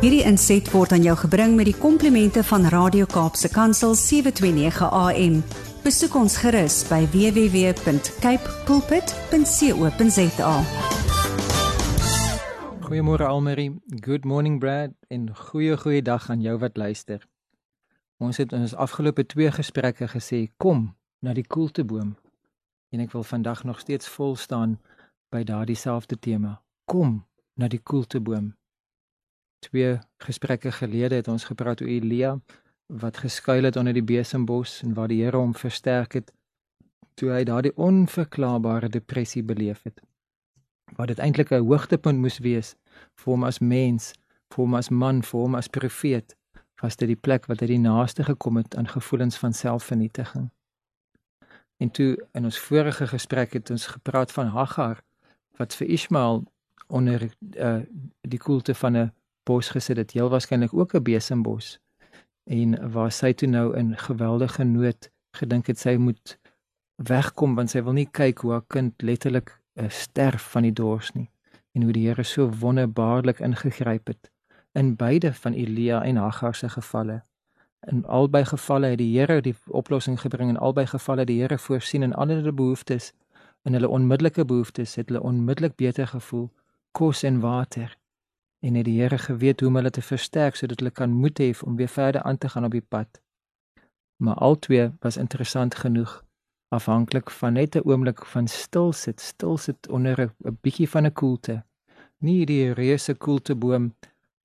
Hierdie inset word aan jou gebring met die komplimente van Radio Kaapse Kansel 729 AM. Besoek ons gerus by www.cape pulpit.co.za. Goeiemôre Almarie, good morning Brad en goeie goeie dag aan jou wat luister. Ons het in ons afgelope twee gesprekke gesê kom na die koelteboom. En ek wil vandag nog steeds vol staan by daardie selfde tema. Kom na die koelteboom. Twee gesprekke gelede het ons gepraat oor Elia wat geskuil het onder die besembos en waar die Here hom versterk het toe hy daardie onverklaarbare depressie beleef het. Wat dit eintlik 'n hoogtepunt moes wees vir hom as mens, vir hom as man, vir hom as profeet, was dit die plek wat hy die naaste gekom het aan gevoelens van selfvernietiging. En toe in ons vorige gesprek het ons gepraat van Hagar wat vir Ismael onder uh, die koelte van 'n bos gesit het, heel waarskynlik ook 'n besembos. En waar sy toe nou in geweldige nood gedink het sy moet wegkom want sy wil nie kyk hoe haar kind letterlik uh, sterf van die dors nie en hoe die Here so wonderbaarlik ingegryp het in beide van Elia en Hagar se gevalle. In albei gevalle het die Here die oplossing gebring en albei gevalle die Here voorsien in al hulle behoeftes en hulle onmiddellike behoeftes het hulle onmiddellik beter gevoel kos en water en het die Here geweet hoe om hulle te versterk sodat hulle kan moed hê om weer verder aan te gaan op die pad. Maar albei was interessant genoeg afhanklik van net 'n oomblik van stil sit, stil sit onder 'n bietjie van 'n koelte. Nie die reuse koelteboom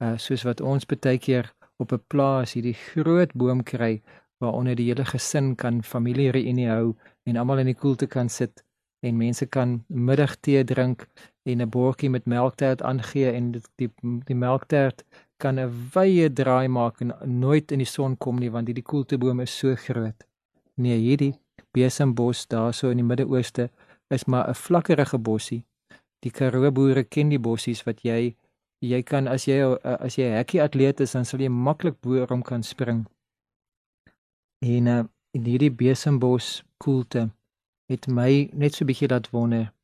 uh, soos wat ons baie keer op 'n plaas hierdie groot boom kry waaronder die hele gesin kan familie reunie hou en almal in die koelte kan sit en mense kan middagtee drink en 'n bordjie met melktert aangee en die die, die melktert kan 'n wye draai maak en nooit in die son kom nie want hierdie koelteboom is so groot. Nee, hierdie besembos daarso in die Midde-Ooste is maar 'n vlakkerige bossie. Die Karoo boere ken die bossies wat jy jy kan as jy as jy hekkie atleet is dan sal jy maklik bo hom kan spring. En uh, in hierdie besembos koelte het my net so 'n bietjie laat wonder.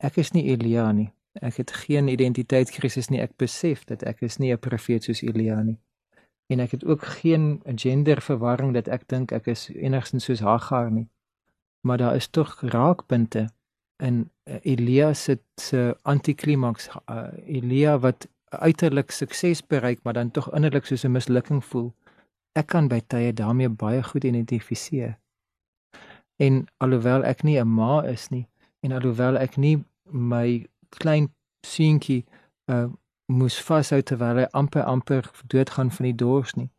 Ek is nie Elia nie. Ek het geen identiteitskrisis nie. Ek besef dat ek is nie 'n profeet soos Elia nie. En ek het ook geen genderverwarring dat ek dink ek is enigstens soos Hagar nie. Maar daar is tog raakpunte in uh, Elia se se antiklimaks uh, Elia wat uiterlik sukses bereik maar dan tog innerlik soos 'n mislukking voel. Ek kan by tye daarmee baie goed identifiseer. En alhoewel ek nie 'n ma is nie en alhoewel ek nie my klein seentjie uh moes vashou terwyl hy amper amper doodgaan van die dors nie,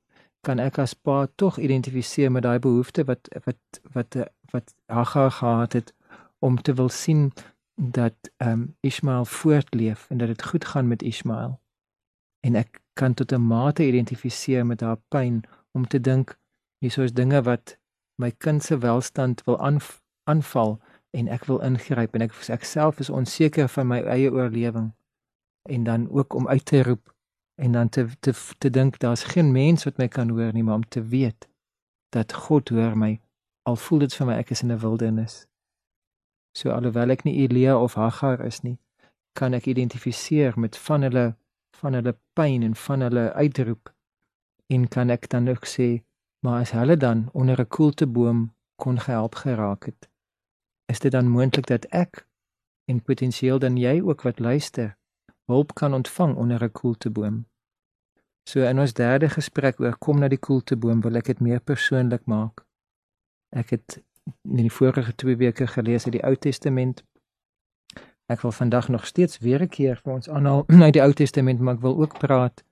kan ek as pa tog identifiseer met daai behoefte wat wat wat wat Hagar gehad het om te wil sien dat ehm um, Ismael voortleef en dat dit goed gaan met Ismael. En ek kan tot 'n mate identifiseer met haar pyn om te dink hier is dinge wat my kind se welstand wil aanval en ek wil ingryp en ek ek self is onseker van my eie oorlewing en dan ook om uit te roep en dan te te te dink daar's geen mens wat my kan hoor nie maar om te weet dat God hoor my al voel dit vir my ek is in 'n wildernis. So alhoewel ek nie Elia of Hagar is nie, kan ek identifiseer met van hulle van hulle pyn en van hulle uitroep en kan ek dan ook sê, maar as hulle dan onder 'n koelteboom kon gehelp geraak het, is dit dan moontlik dat ek en potensieel dan jy ook wat luister, hulp kan ontvang onder 'n koelteboom. So in ons derde gesprek oor kom na die koelteboom wil ek dit meer persoonlik maak. Ek het in die vorige 2 weke gelees uit die Ou Testament. Ek wil vandag nog steeds weer 'n keer vir ons aanhaal uit die Ou Testament, maar ek wil ook praat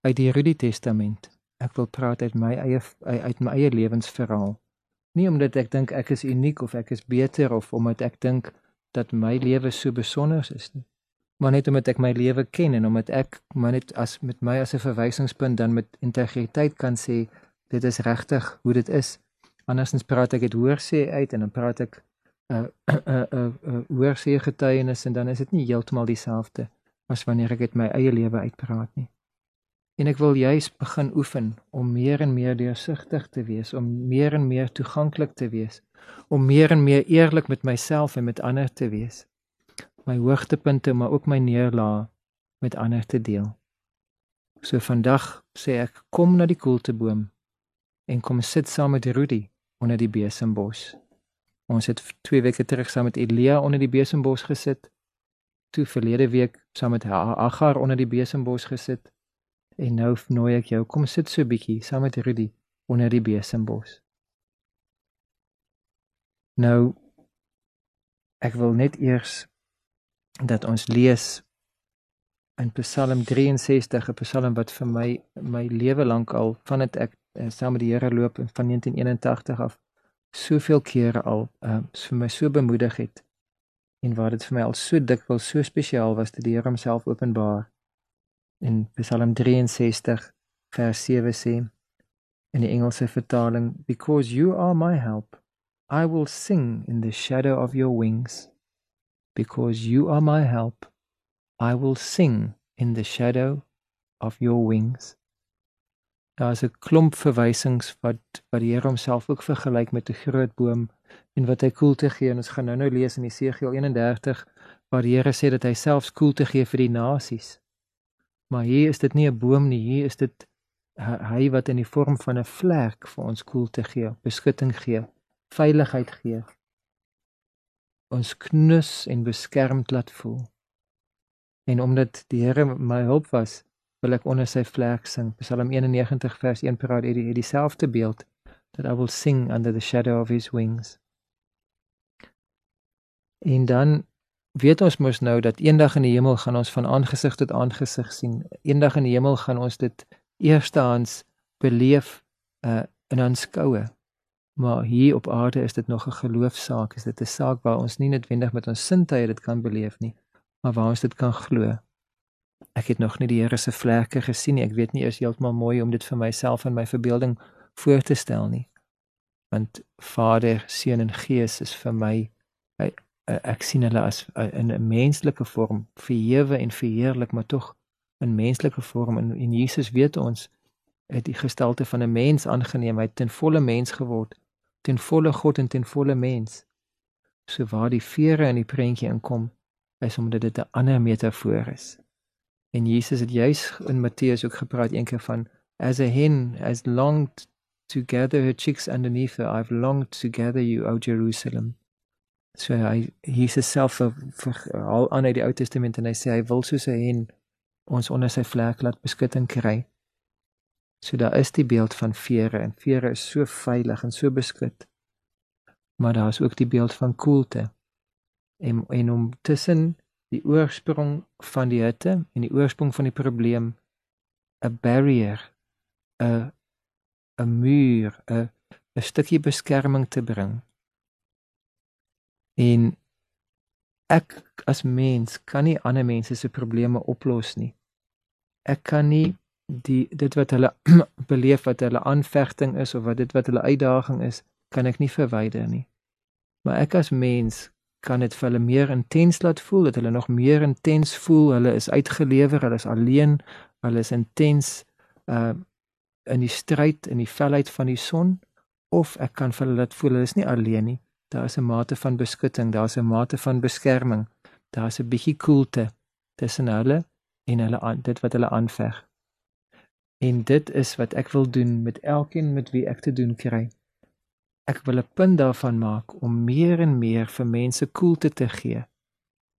uit die Nuwe Testament. Ek wil praat uit my eie uit my eie lewensverhaal. Nie omdat ek dink ek is uniek of ek is beter of omdat ek dink dat my lewe so besonder is nie. Maar net omdat ek my lewe ken en omdat ek maar net as met my as 'n verwysingspunt dan met integriteit kan sê dit is regtig hoe dit is andersins praat ek dit hoor sê uit en dan praat ek 'n uh, 'n uh, 'n uh, uh, hoor sê getuienis en dan is dit nie heeltemal dieselfde as wanneer ek dit my eie lewe uitpraat nie. En ek wil juis begin oefen om meer en meer deursigtig te wees, om meer en meer toeganklik te wees, om meer en meer eerlik met myself en met ander te wees. My hoogtepunte, maar ook my neerlae met ander te deel. So vandag sê ek kom na die koelteboom en kom sit saam met Rudy onder die besembos. Ons het 2 weke terug saam met Elia onder die besembos gesit. Toe verlede week saam met Agar onder die besembos gesit. En nou nooi ek jou kom sit so bietjie saam met Rudy onder die besembos. Nou ek wil net eers dat ons lees in Psalm 63, 'n Psalm wat vir my my lewe lank al vandat ek uh, saam met die Here loop van 1981 af soveel kere al uh, vir my so bemoedig het en waar dit vir my al so dikwels so spesiaal was dat die Here homself openbaar in Psalm 63 vers 7 sê in die Engelse vertaling because you are my help I will sing in the shadow of your wings. Because you are my help I will sing in the shadow of your wings. Daar is 'n klomp verwysings wat wat die Here homself ook vergelyk met 'n groot boom en wat hy koelte gee. En ons gaan nou-nou lees in Jesegiel 31 waar die Here sê dat hy selfs koelte gee vir die nasies. Maar hier is dit nie 'n boom nie, hier is dit hy wat in die vorm van 'n vlek vir ons koelte gee, beskutting gee, veiligheid gee. Ons knus en beskermd laat voel. En omdat die Here my hulp was, wil ek onder sy vlek sing. Psalm 91 vers 1 praat hierdie hierdie selfde beeld that I will sing under the shadow of his wings. En dan weet ons mos nou dat eendag in die hemel gaan ons van aangesig tot aangesig sien. Eendag in die hemel gaan ons dit eerstehands beleef uh in aanskoue. Maar hier op aarde is dit nog 'n geloofsaak. Is dit 'n saak waar ons nie noodwendig met ons sintuie dit kan beleef nie, maar waar ons dit kan glo. Ek het nog nie die Here se vlerke gesien nie. Ek weet nie eers heeltemal mooi om dit vir myself en my verbeelding voor te stel nie. Want Vader, Seun en Gees is vir my ek sien hulle as in 'n menslike vorm, verhewe en verheerlik, maar tog in menslike vorm en en Jesus weet ons het die gestalte van 'n mens aangeneem, hy het ten volle mens geword, ten volle God en ten volle mens. So waar die vere in die prentjie inkom, is omdat dit 'n ander metafoor is. En Jesus het juis in Matteus ook gepraat eendag van as a hen has longed to gather her chicks underneath her I've longed to gather you o Jerusalem. So hy Jesus self vir al aan uit die Ou Testament en hy sê hy wil soos 'n hen ons onder sy vlek laat beskutting kry. So daar is die beeld van vere en vere is so veilig en so beskut. Maar daar is ook die beeld van koelte. En en om tussen die oorsprong van die hitte en die oorsprong van die probleem 'n barrier 'n 'n muur 'n 'n stukkie beskerming te bring. En ek as mens kan nie ander mense se probleme oplos nie. Ek kan nie die dit wat hulle beleef wat hulle aanvegting is of wat dit wat hulle uitdaging is, kan ek nie verwyder nie. Maar ek as mens kan dit vir hulle meer intens laat voel dat hulle nog meer intens voel hulle is uitgelewer hulle is alleen hulle is intens uh in die stryd in die felheid van die son of ek kan vir hulle laat voel hulle is nie alleen nie daar is 'n mate van beskutting daar's 'n mate van beskerming daar's 'n bietjie koelte tussen hulle en hulle aan dit wat hulle aanveg en dit is wat ek wil doen met elkeen met wie ek te doen kry Ek wil 'n punt daarvan maak om meer en meer vir mense koelte te gee.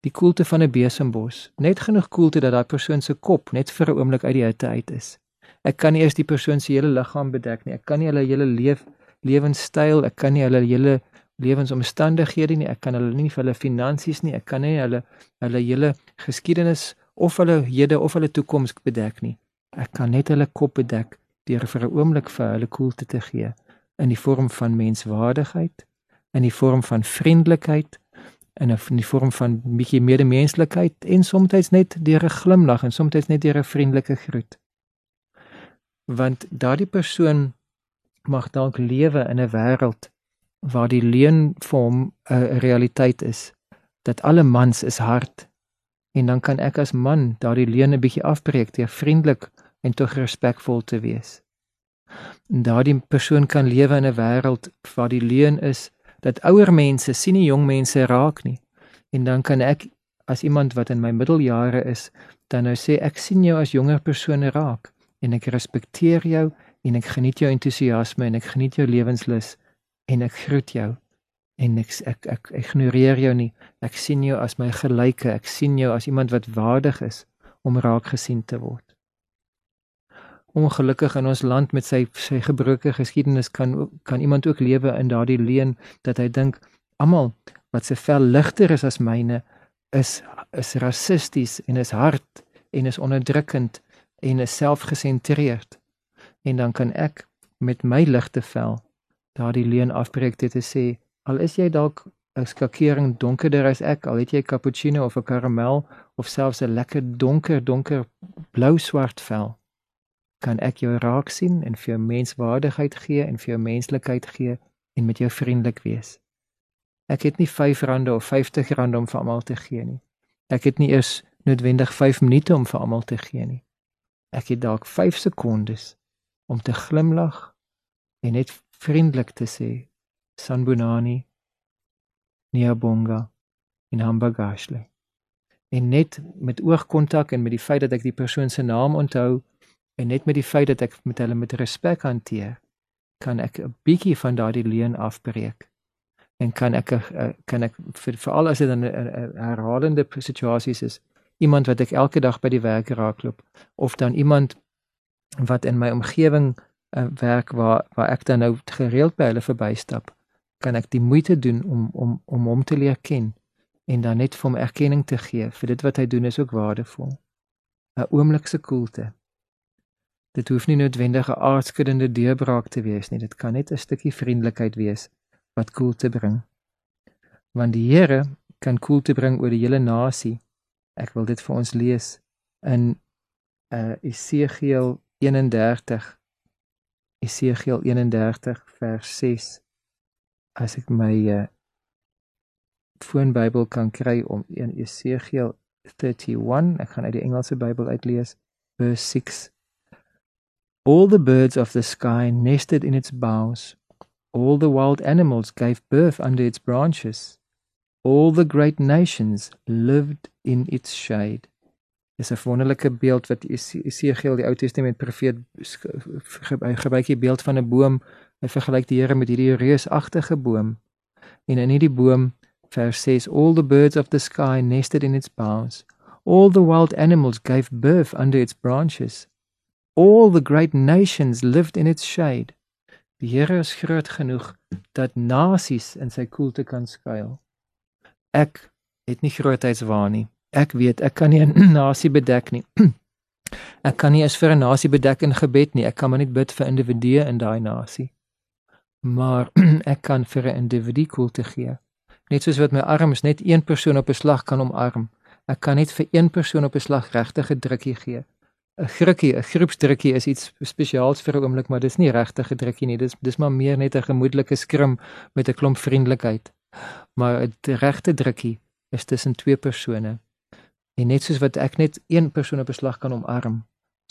Die koelte van 'n besembos, net genoeg koelte dat daai persoon se kop net vir 'n oomblik uit die hitte uit is. Ek kan nie eers die persoon se hele liggaam bedek nie. Ek kan nie hulle hele leef lewenstyl, ek kan nie hulle hele lewensomstandighede nie. Ek kan hulle nie vir hulle finansies nie. Ek kan nie hulle hulle hele geskiedenis of hulle hede of hulle toekoms bedek nie. Ek kan net hulle kop bedek deur vir 'n oomblik vir hulle koelte te gee in die vorm van menswaardigheid, in die vorm van vriendelikheid, in 'n in die vorm van bietjie medemenslikheid en soms net deur 'n glimlag en soms net deur 'n vriendelike groet. Want daardie persoon mag dalk lewe in 'n wêreld waar die leuen vir hom 'n realiteit is dat alle mans is hard en dan kan ek as man daardie leuen 'n bietjie afbreek deur vriendelik en tog respekvol te wees daardie persoon kan lewe in 'n wêreld waar die leuen is dat ouer mense sien nie jong mense raak nie. En dan kan ek as iemand wat in my middeljare is, dan nou sê ek sien jou as jonger persone raak. en ek respekteer jou en ek geniet jou entoesiasme en ek geniet jou lewenslus en ek groet jou en ek ek ek ignoreer jou nie. Ek sien jou as my gelyke. Ek sien jou as iemand wat waardig is om raak gesien te word. Ongelukkig in ons land met sy sy gebroke geskiedenis kan kan iemand ook lewe in daardie leuen dat hy dink almal wat se vel ligter is as myne is is rassisties en is hard en is onderdrukkend en is selfgesentreerd. En dan kan ek met my ligte vel daardie leuen afbreek dit te sê al is jy dalk 'n skakering donkerder as ek al het jy cappuccino of 'n karamel of selfs 'n lekker donker donker blou swart vel kan ek jou raak sien en vir jou menswaardigheid gee en vir jou menslikheid gee en met jou vriendelik wees. Ek het nie R5 of R50 om vir almal te gee nie. Ek het nie eers noodwendig 5 minute om vir almal te gee nie. Ek het dalk 5 sekondes om te glimlag en net vriendelik te sê Sanbonani Niabonga in Hambagashle. En net met oogkontak en met die feit dat ek die persoon se naam onthou en net met die feit dat ek met hulle met respek hanteer, kan ek 'n bietjie van daardie leuen afbreek. En kan ek kan ek veral as dit 'n herhalende situasies is, iemand wat ek elke dag by die werk raakloop of dan iemand wat in my omgewing uh, werk waar waar ek dan nou gereeld by hulle verbystap, kan ek die moeite doen om om om hom te leer ken en dan net vir hom erkenning te gee vir dit wat hy doen is ook waardevol. 'n Oomblik se koelte. Dit hoef nie noodwendig 'n aardskuddende deurbraak te wees nie. Dit kan net 'n stukkie vriendelikheid wees wat koelte bring. Want die Here kan koelte bring oor die hele nasie. Ek wil dit vir ons lees in uh Esegiel 31 Esegiel 31 vers 6 as ek my uh foonbybel kan kry om in Esegiel 31 ek gaan uit die Engelse Bybel uitlees vers 6 All the birds of the sky nested in its boughs. All the wild animals gave birth under its branches. All the great nations lived in its shade. Dis 'n wonderlike beeld wat Esegiel die Ou Testament profeet gebruik hier beeld van 'n boom. Hy vergelyk die Here met hierdie reusagtige boom. En in hierdie boom vers 6 all the birds of the sky nested in its boughs. All the wild animals gave birth under its branches. All the great nations lived in its shade. Die Here is groot genoeg dat nasies in sy koelte kan skuil. Ek het nie grootheidswaan nie. Ek weet ek kan nie 'n nasie bedek nie. ek kan nie eens vir 'n nasie bedek in gebed nie. Ek kan maar net bid vir individue in daai nasie. Maar ek kan vir 'n individu koelte gee. Net soos wat my arms net een persoon op 'n slag kan omarm. Ek kan net vir een persoon op 'n slag regtig 'n drukkie gee. 'n grukkie, 'n groepsdrukkie is iets spesiaals vir 'n oomblik, maar dis nie regtig 'n drukkie nie. Dis dis maar meer net 'n gemoedelike skrim met 'n klomp vriendelikheid. Maar 'n regte drukkie is tussen twee persone. En net soos wat ek net een persoon op beslag kan omarm,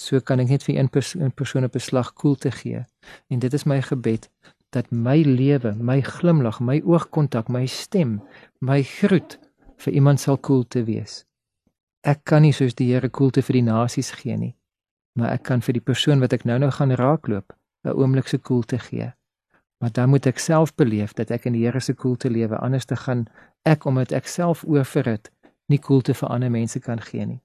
so kan ek net vir een, pers persoon op beslag koelte gee. En dit is my gebed dat my lewe, my glimlag, my oogkontak, my stem, my groet vir iemand sal koelte wees. Ek kan nie soos die Here koelte vir die nasies gee nie, maar ek kan vir die persoon wat ek nou-nou gaan raakloop, 'n oomblik se koelte gee. Maar dan moet ek self beleef dat ek in die Here se koelte lewe, anders te gaan ek omdat ek self oorverhit, nie koelte vir ander mense kan gee nie.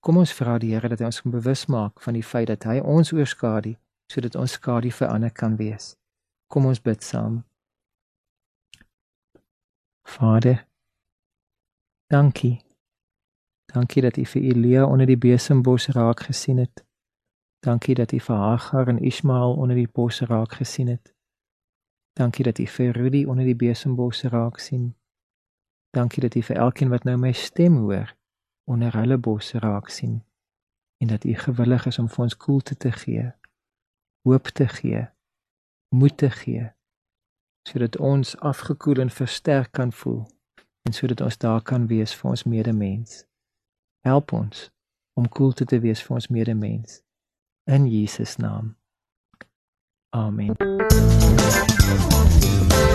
Kom ons vra die Here dat hy ons bewus maak van die feit dat hy ons oorskadu sodat ons skadu vir ander kan wees. Kom ons bid saam. Vader, dankie Dankie dat U vir Elia onder die besembos raak gesien het. Dankie dat U vir Hagar en Ismael onder die bos raak gesien het. Dankie dat U vir Rudy onder die besembos raak sien. Dankie dat U vir elkeen wat nou my stem hoor onder hulle bos raak sien en dat U gewillig is om vir ons koelte te gee, hoop te gee, moed te gee sodat ons afgekoel en versterk kan voel en sodat ons daar kan wees vir ons medemens. Help ons om koelte te wees vir ons medemens. In Jesus naam. Amen.